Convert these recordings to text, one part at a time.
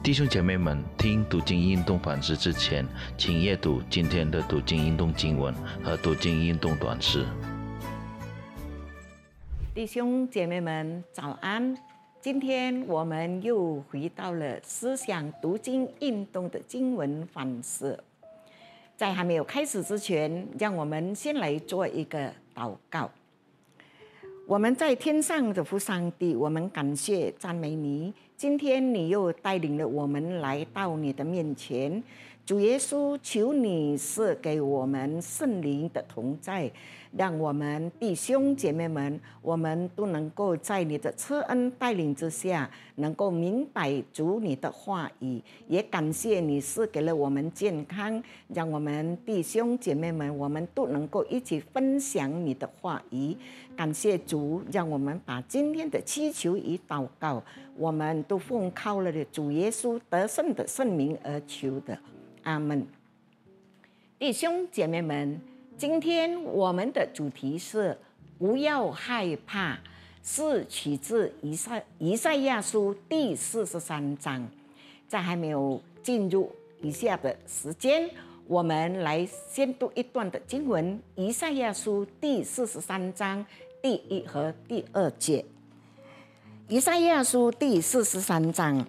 弟兄姐妹们，听读经运动反思之前，请阅读今天的读经运动经文和读经运动短诗。弟兄姐妹们，早安！今天我们又回到了思想读经运动的经文反思。在还没有开始之前，让我们先来做一个祷告。我们在天上的父上帝，我们感谢赞美你。今天你又带领了我们来到你的面前，主耶稣，求你赐给我们圣灵的同在，让我们弟兄姐妹们，我们都能够在你的慈恩带领之下，能够明白主你的话语。也感谢你赐给了我们健康，让我们弟兄姐妹们，我们都能够一起分享你的话语。感谢主，让我们把今天的祈求与祷告，我们。都奉靠了的主耶稣得胜的圣名而求的，阿门。弟兄姐妹们，今天我们的主题是不要害怕，是取自以赛以赛亚书第四十三章。在还没有进入以下的时间，我们来先读一段的经文：以赛亚书第四十三章第一和第二节。以赛亚书第四十三章：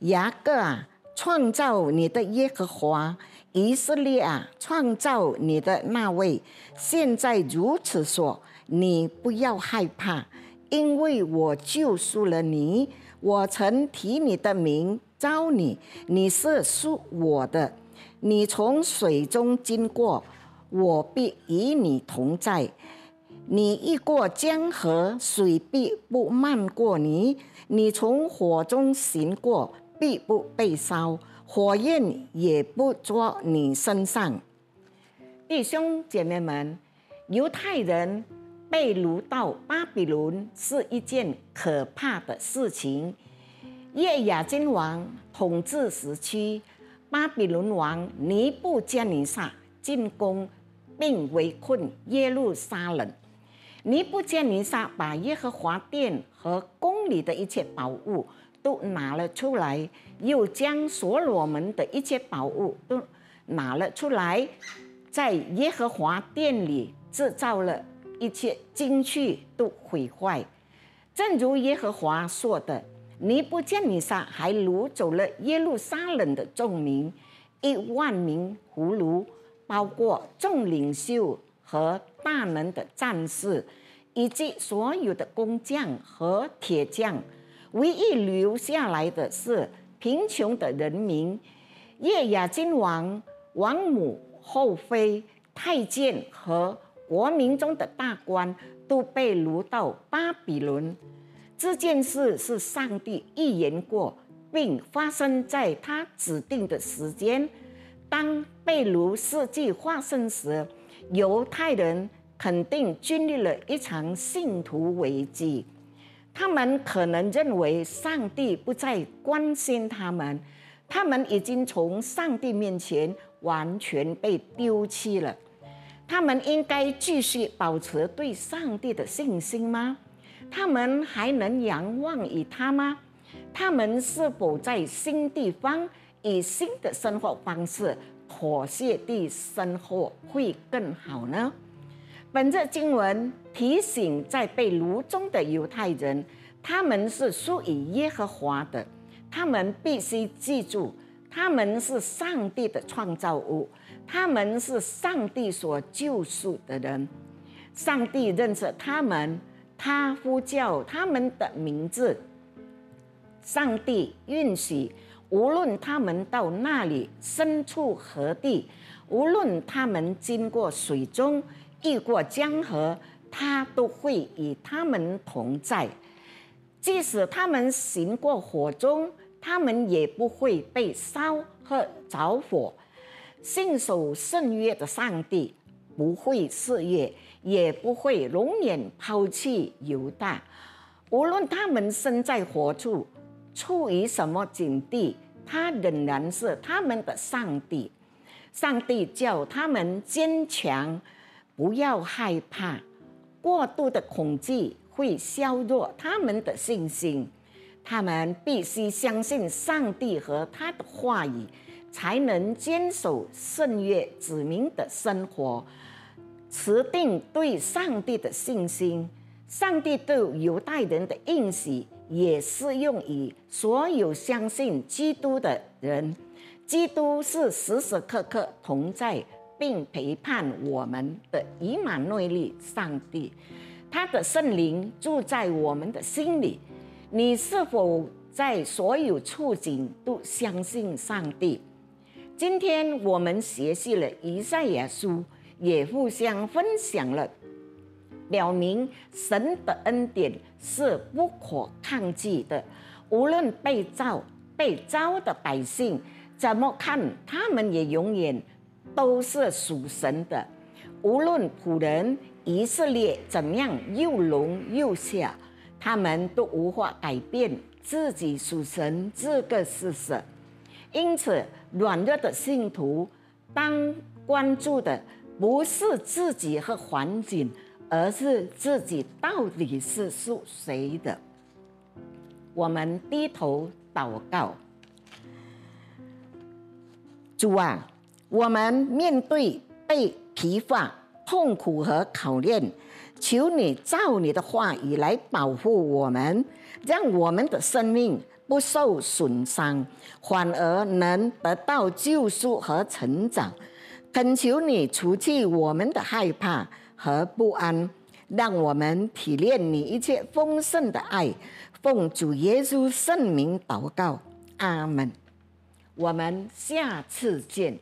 雅各啊，创造你的耶和华；以色列啊，创造你的那位。现在如此说，你不要害怕，因为我救赎了你。我曾提你的名招你，你是属我的。你从水中经过，我必与你同在。你一过江河，水必不漫过你；你从火中行过，必不被烧，火焰也不着你身上。弟兄姐妹们，犹太人被掳到巴比伦是一件可怕的事情。耶亚金王统治时期，巴比伦王尼布加尼撒进攻并围困耶路撒冷。尼布加尼撒把耶和华殿和宫里的一切宝物都拿了出来，又将所罗门的一切宝物都拿了出来，在耶和华殿里制造了一切金器都毁坏。正如耶和华说的，尼布加尼撒还掳走了耶路撒冷的众民，一万名俘虏，包括众领袖。和大能的战士，以及所有的工匠和铁匠，唯一留下来的是贫穷的人民。叶雅金王、王母、后妃、太监和国民中的大官都被掳到巴比伦。这件事是上帝预言过，并发生在他指定的时间。当被掳事迹发生时，犹太人肯定经历了一场信徒危机，他们可能认为上帝不再关心他们，他们已经从上帝面前完全被丢弃了。他们应该继续保持对上帝的信心吗？他们还能仰望于他吗？他们是否在新地方以新的生活方式？妥协地生活会更好呢？本着经文提醒，在被掳中的犹太人，他们是属于耶和华的，他们必须记住，他们是上帝的创造物，他们是上帝所救赎的人。上帝认识他们，他呼叫他们的名字。上帝允许。无论他们到那里身处何地，无论他们经过水中、遇过江河，他都会与他们同在。即使他们行过火中，他们也不会被烧和着火。信守圣约的上帝不会肆虐，也不会永远抛弃犹大。无论他们身在何处。处于什么境地，他仍然是他们的上帝。上帝叫他们坚强，不要害怕。过度的恐惧会削弱他们的信心。他们必须相信上帝和他的话语，才能坚守圣约子民的生活，持定对上帝的信心。上帝对犹太人的应许也适用于所有相信基督的人。基督是时时刻刻同在并陪伴我们的以马内利上帝，他的圣灵住在我们的心里。你是否在所有处境都相信上帝？今天我们学习了以赛亚书，也互相分享了，表明神的恩典是不可抗拒的。无论被召、被召的百姓怎么看，他们也永远都是属神的。无论古人以色列怎样又聋又哑。他们都无法改变自己属神这个事实，因此软弱的信徒当关注的不是自己和环境，而是自己到底是属谁的。我们低头祷告，主啊，我们面对被疲乏、痛苦和考验。求你照你的话语来保护我们，让我们的生命不受损伤，反而能得到救赎和成长。恳求你除去我们的害怕和不安，让我们体验你一切丰盛的爱。奉主耶稣圣名祷告，阿门。我们下次见。